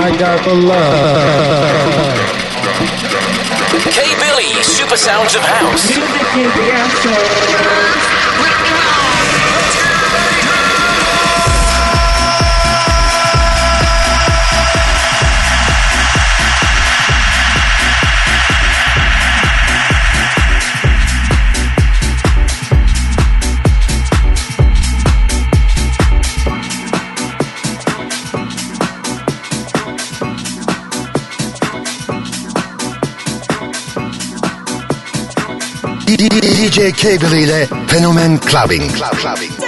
I got the love. K Billy, Super Sounds of House. DJ Cable ile Fenomen Clubbing. Club, clubbing.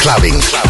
Fenomen Clubbing.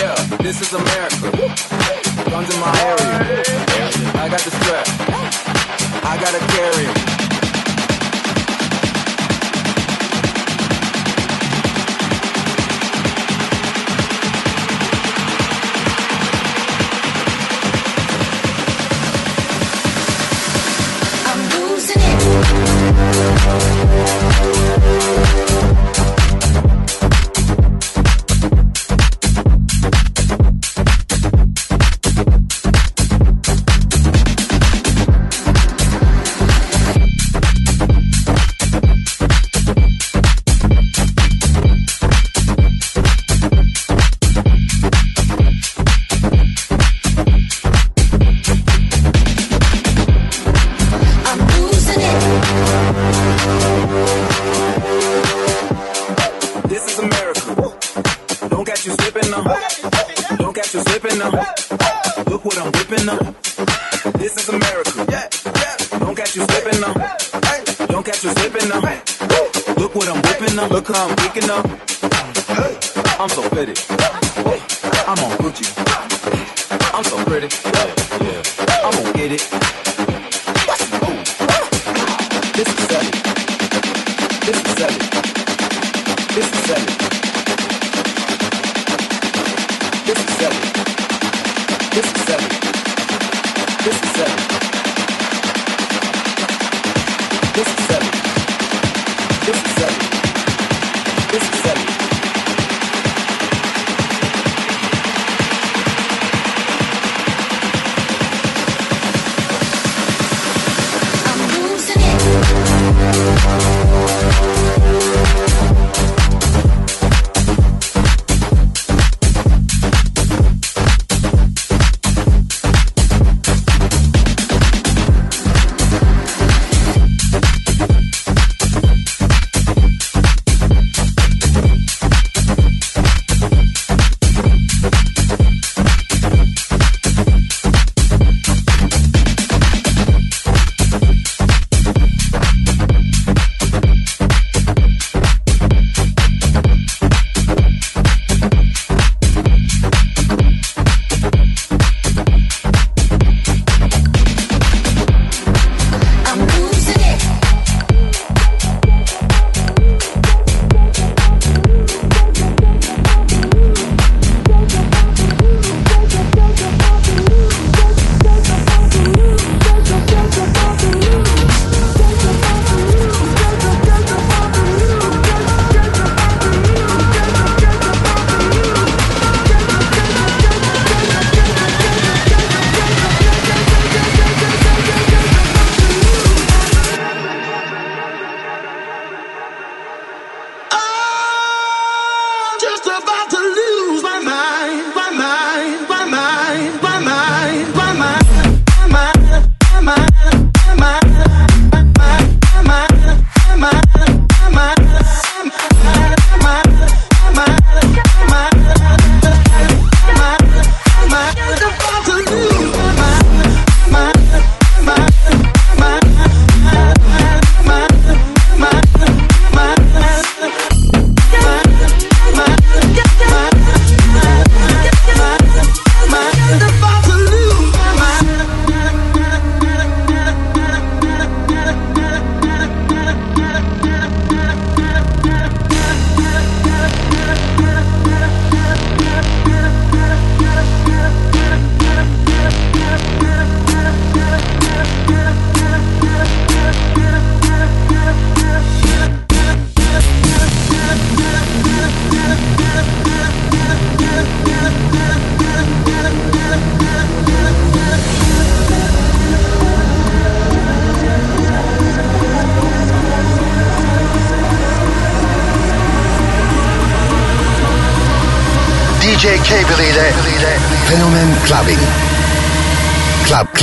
Yeah, this is America. Guns in my area. I got the strap. I gotta carry it.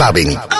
clubbing.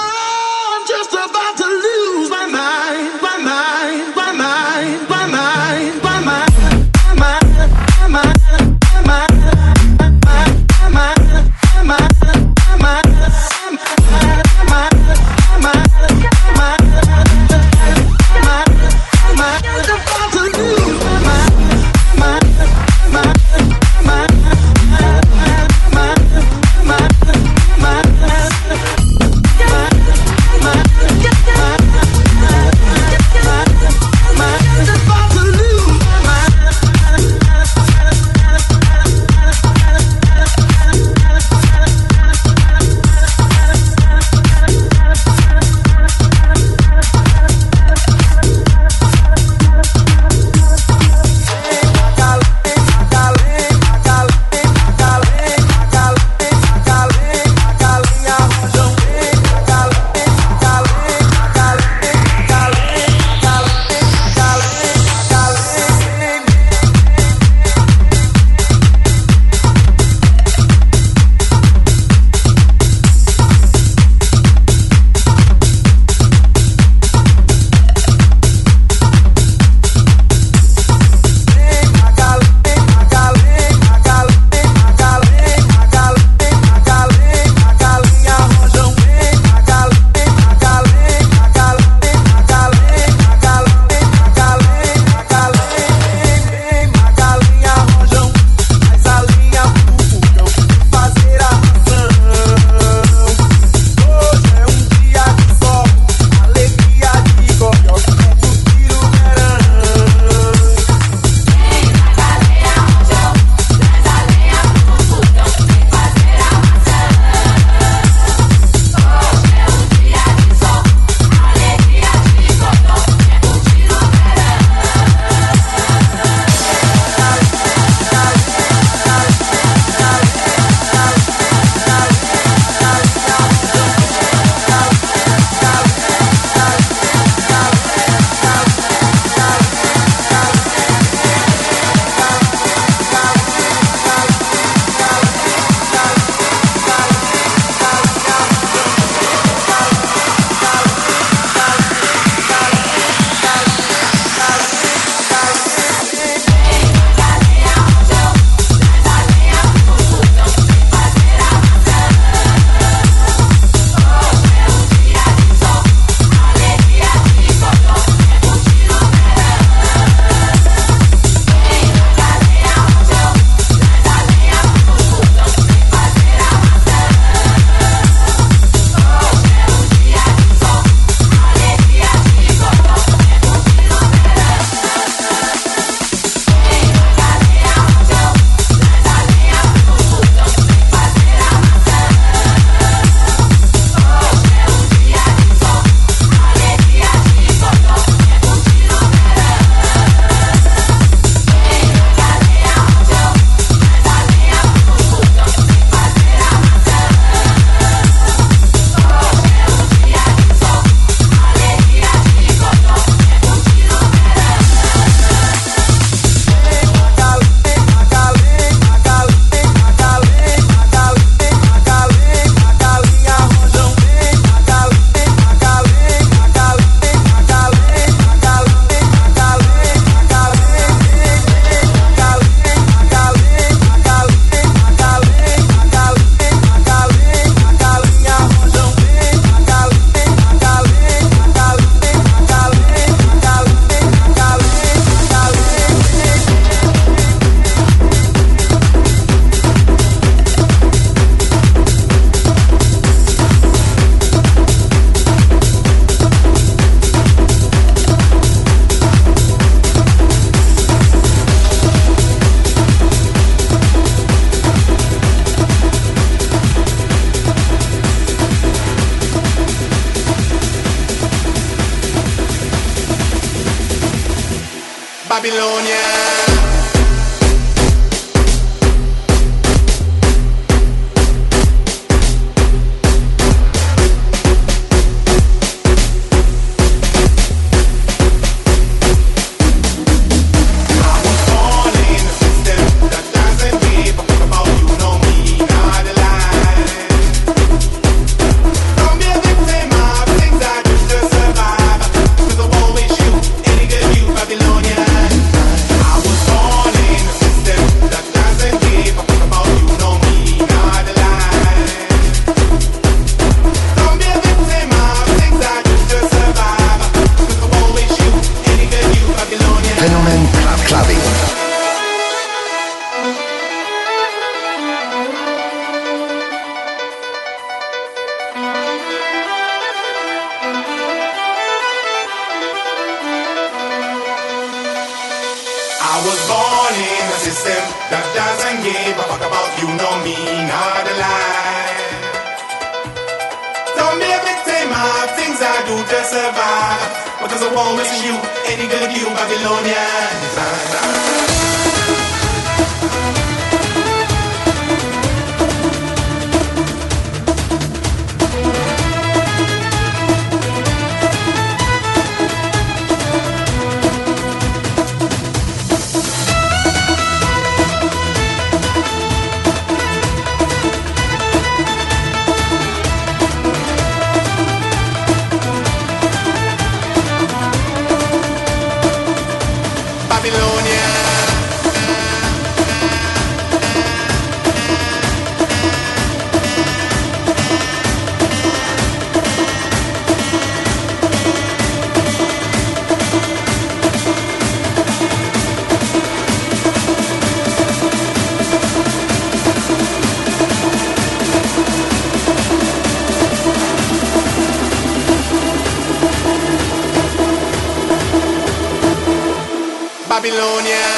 Babylonia.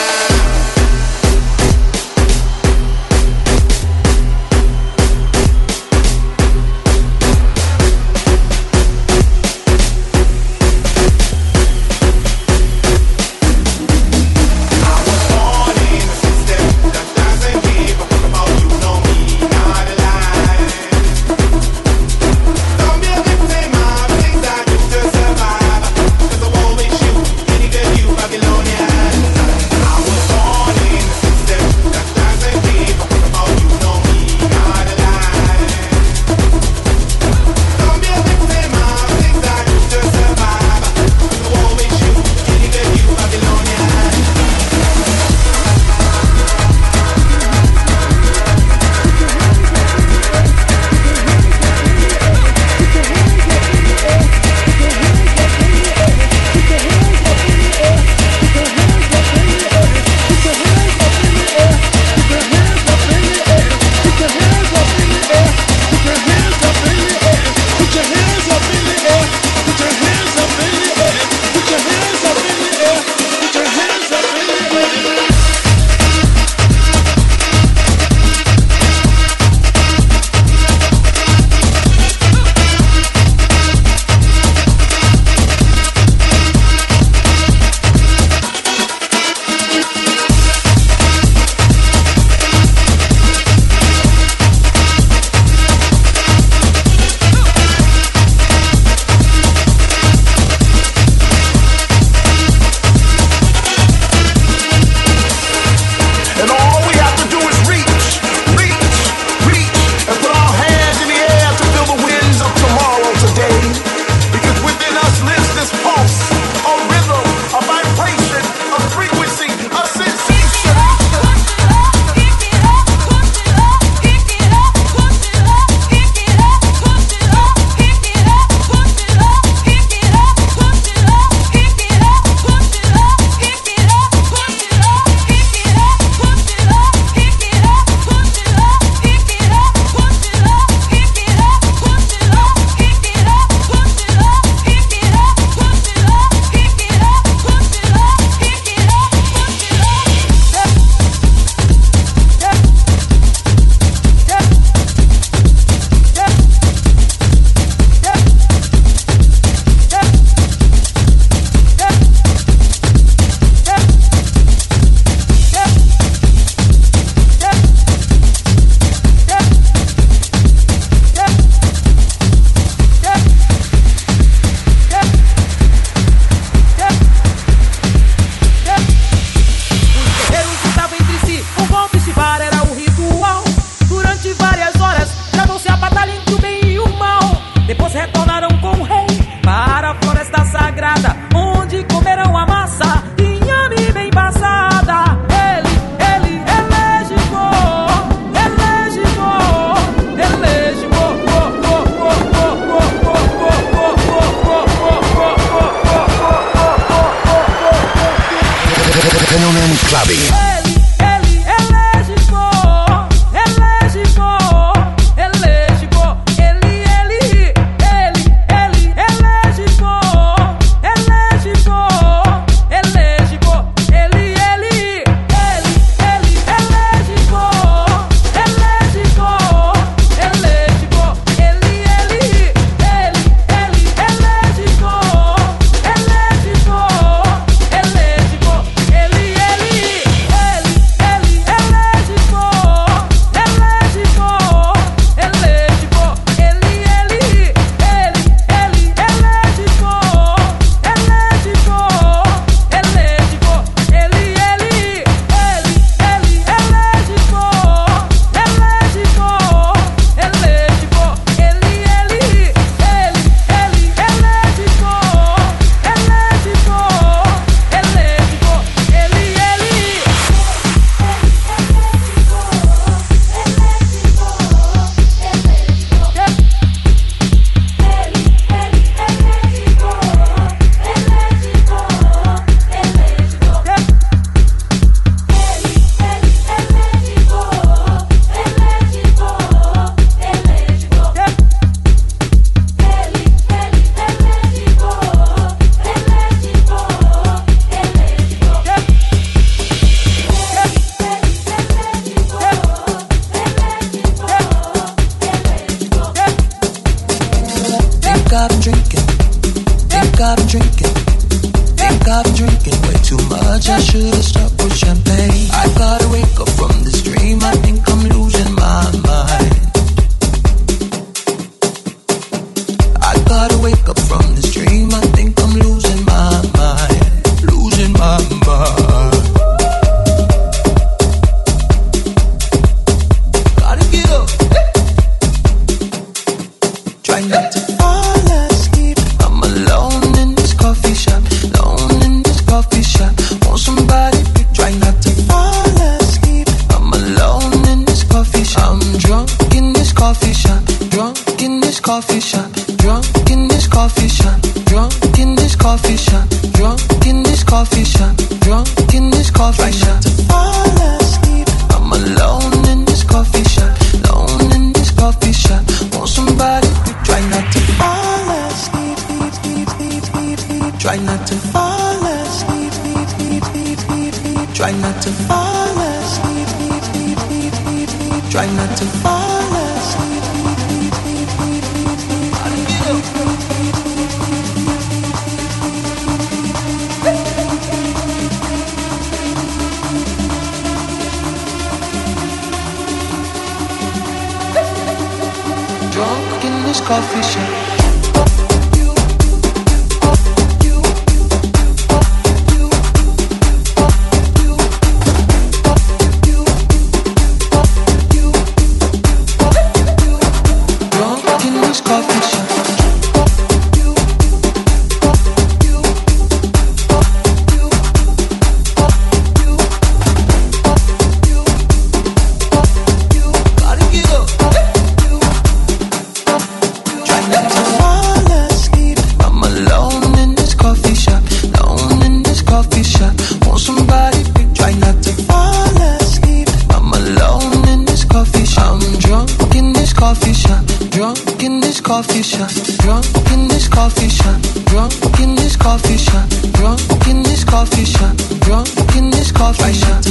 in this coffee shop, drunk in this coffee shop, drunk in this coffee shop, drunk in this coffee shop, drunk in this coffee shop.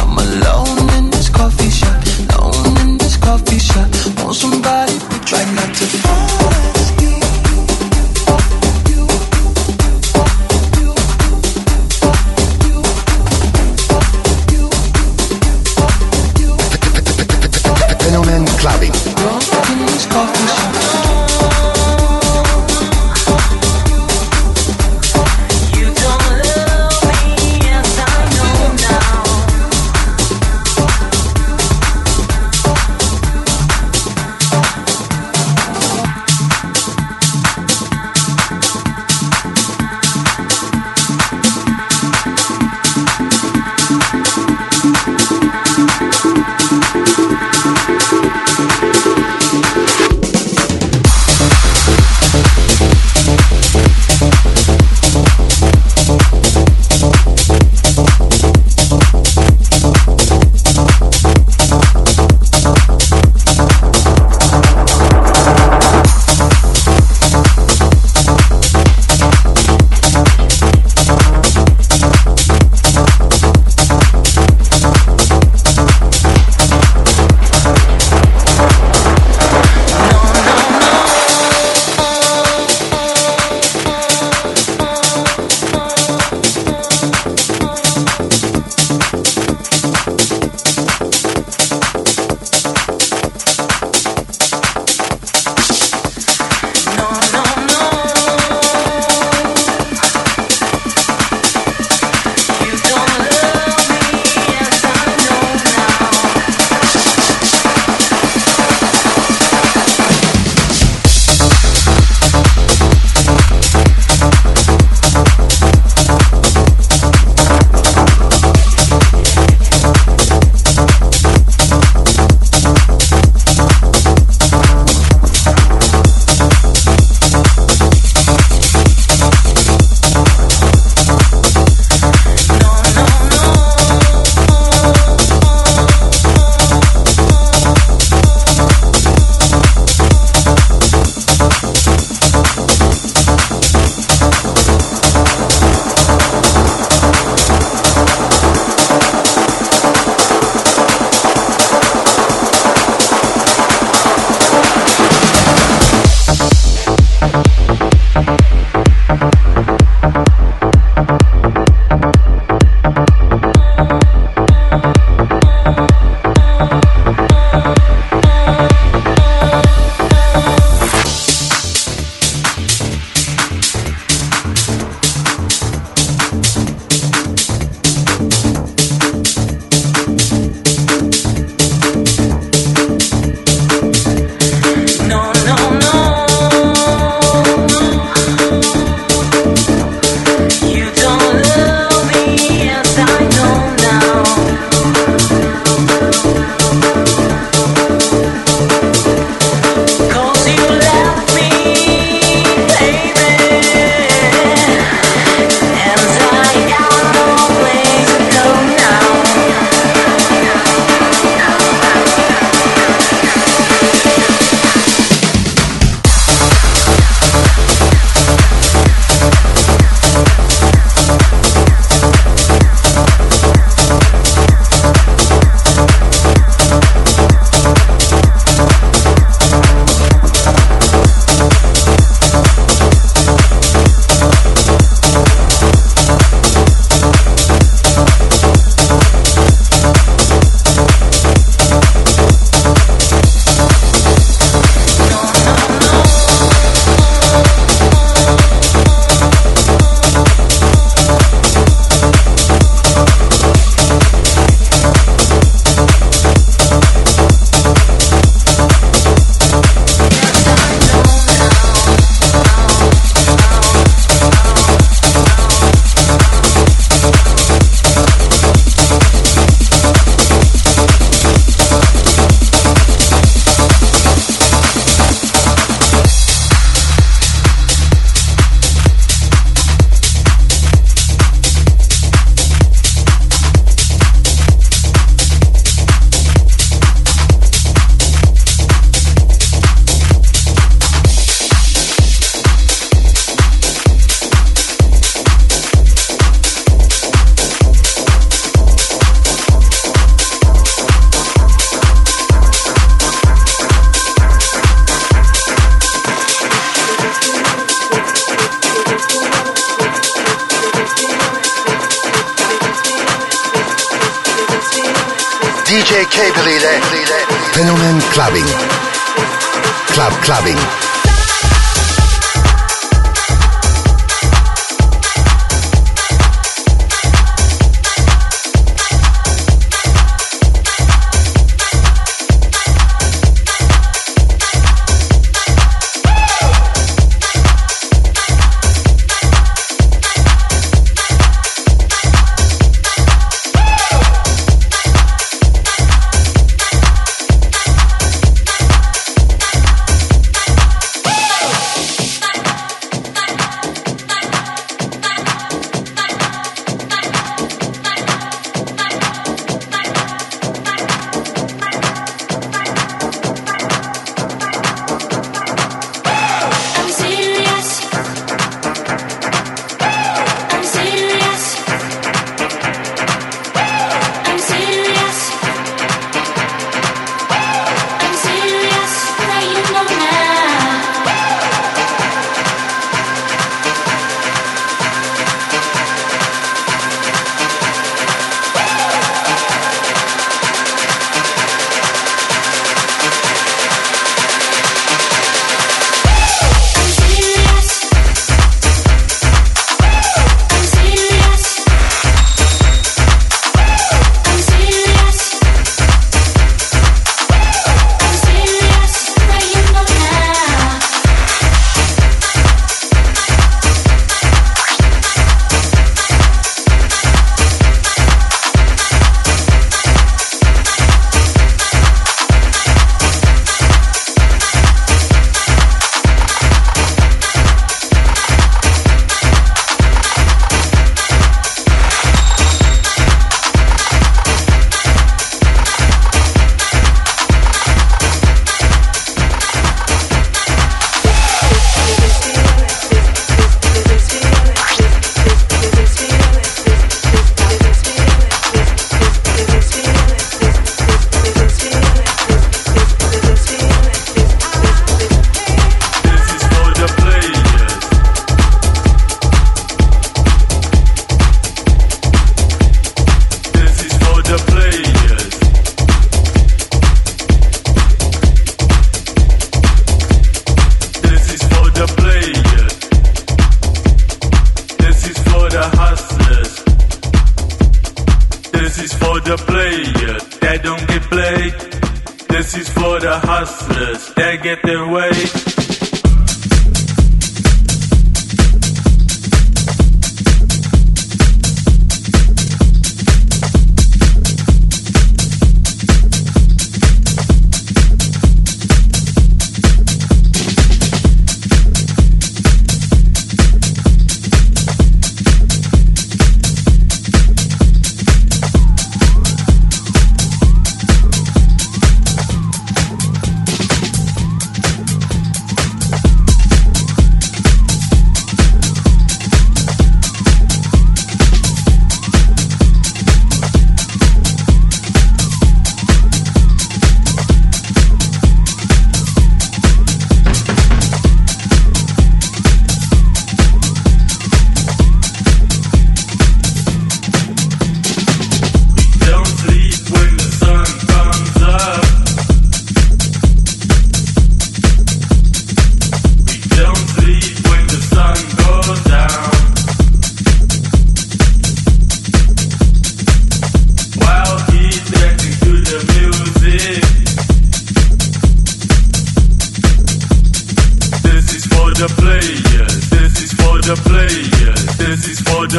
I'm alone in this coffee shop, alone in this coffee shop. Want somebody to try not to fall asleep. Fenomen Clubbing.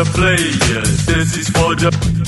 The players. This is for the.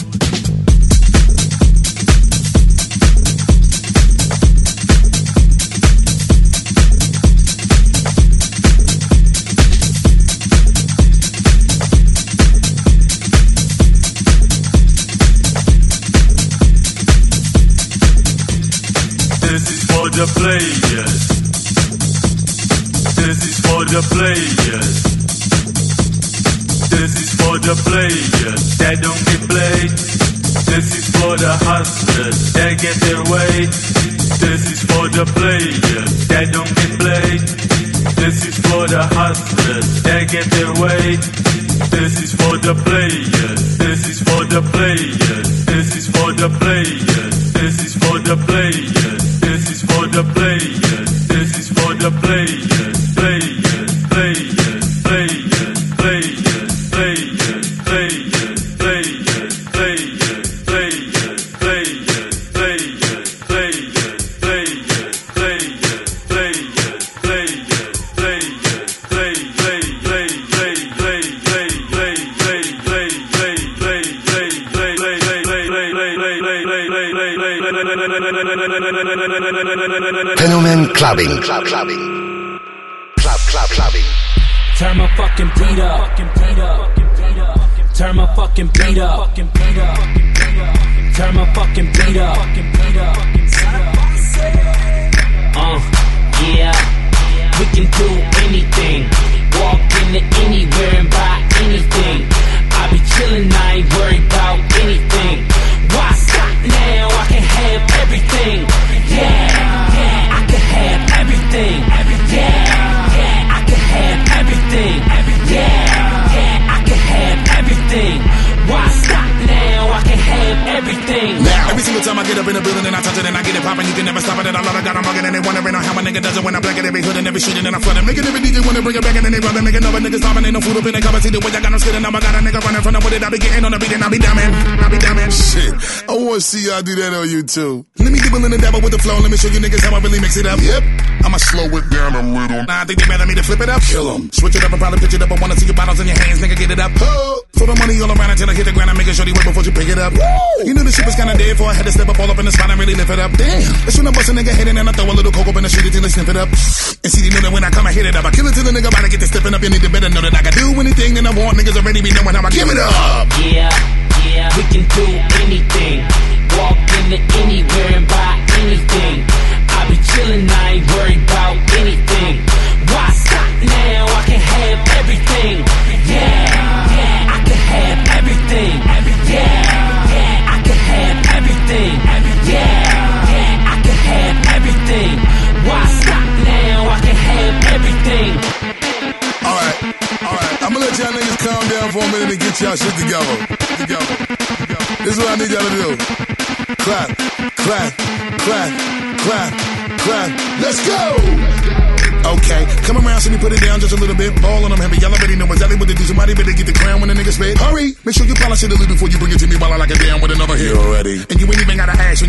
Wanna see y'all do that on YouTube. Let me get willing to dabble with the flow. Let me show you niggas how I really mix it up. Yep, I'ma slow it down a little. Nah, I think they better me to flip it up. Kill 'em. Switch it up and probably pitch it up. I wanna see your bottles in your hands, nigga. Get it up. Oh. Throw the money all around until I hit the ground. I'm making sure you wait before you pick it up. Woo. You knew the shit was kinda dead for I had to step up all up in the spot and really lift it up. Damn. That's when I bust a nigga head in and I throw a little coke up in the street until they sniff it up. And see, they know that when I come, I hit it up. I kill it till the nigga about to get to stepping up. You need to better know that I can do anything that I want. Niggas already be knowing how I give it up. Yeah, yeah, we can do anything. Walk into anywhere and buy anything. I be chillin', I ain't worried about anything. Why stop now? I can have everything. Yeah, down for a minute and get y'all shit together. Together. together. This is what I need y'all to do. Clap, clap, clap, clap, clap. Let's go! Okay, come around, see me put it down just a little bit. Ball on them heavy, y'all already know exactly what to do. Somebody better get the crown when the nigga spit. Hurry, make sure you polish it a little before you bring it to me while I lock it down with another hit. You already. And you ain't even gotta ask when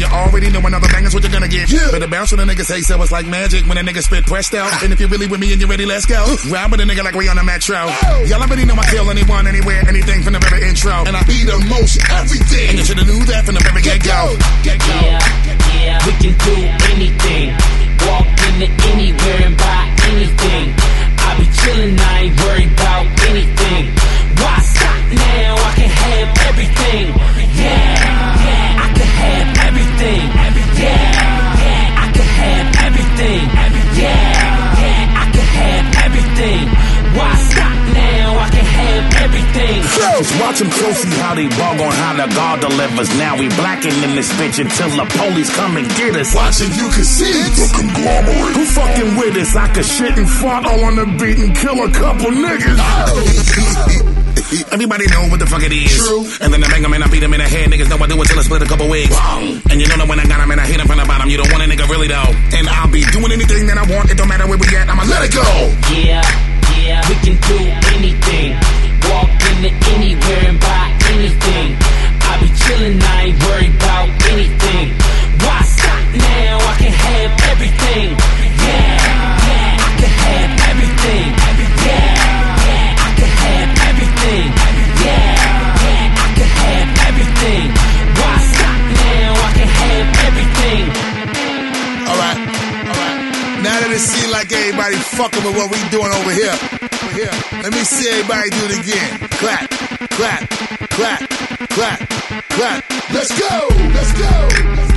you already know another bang is what you're gonna get. Yeah. Better bounce when the niggas say so. It's like magic when a nigga spit pressed out. and if you're really with me and you're ready, let's go. Ride with a nigga like we on a metro. Y'all already know I kill anyone, anywhere, anything from the very intro. And I Be the most everything. and you should've knew that from the very get go. Get go. Yeah, yeah, we can do anything. Walk into anywhere and buy anything. I be chillin', I ain't worried about anything. Why stop now? I can have everything. Yeah, yeah, I can have everything. Yeah, yeah, I can have everything. Yeah, yeah, I can have everything. Why stop now? I can have everything. Just watch them closely how they bug on how the God delivers. Now we blacking in this bitch until the police come and get us. Watching you can see the conglomerate. Who fucking with us? I could shit and fart all on the beat and kill a couple niggas. Everybody know what the fuck it is. True. And then I bang 'em and I beat 'em in the head. Niggas know I do it till I split a couple wigs. And you know that when I got 'em and I hit 'em from the bottom, you don't want a nigga really though. And I'll be doing anything that I want. It don't matter where we at. I'ma let it go. Yeah, yeah, we can do anything. Walk into anywhere and buy anything. I be chillin', I ain't worried about anything. Why stop now? I can have everything. Yeah, yeah, I can have everything. Like everybody fucking with what we doing over here. Over here. Let me see everybody do it again. Clap, clap, clap, clap, clap. Let's go! Let's go!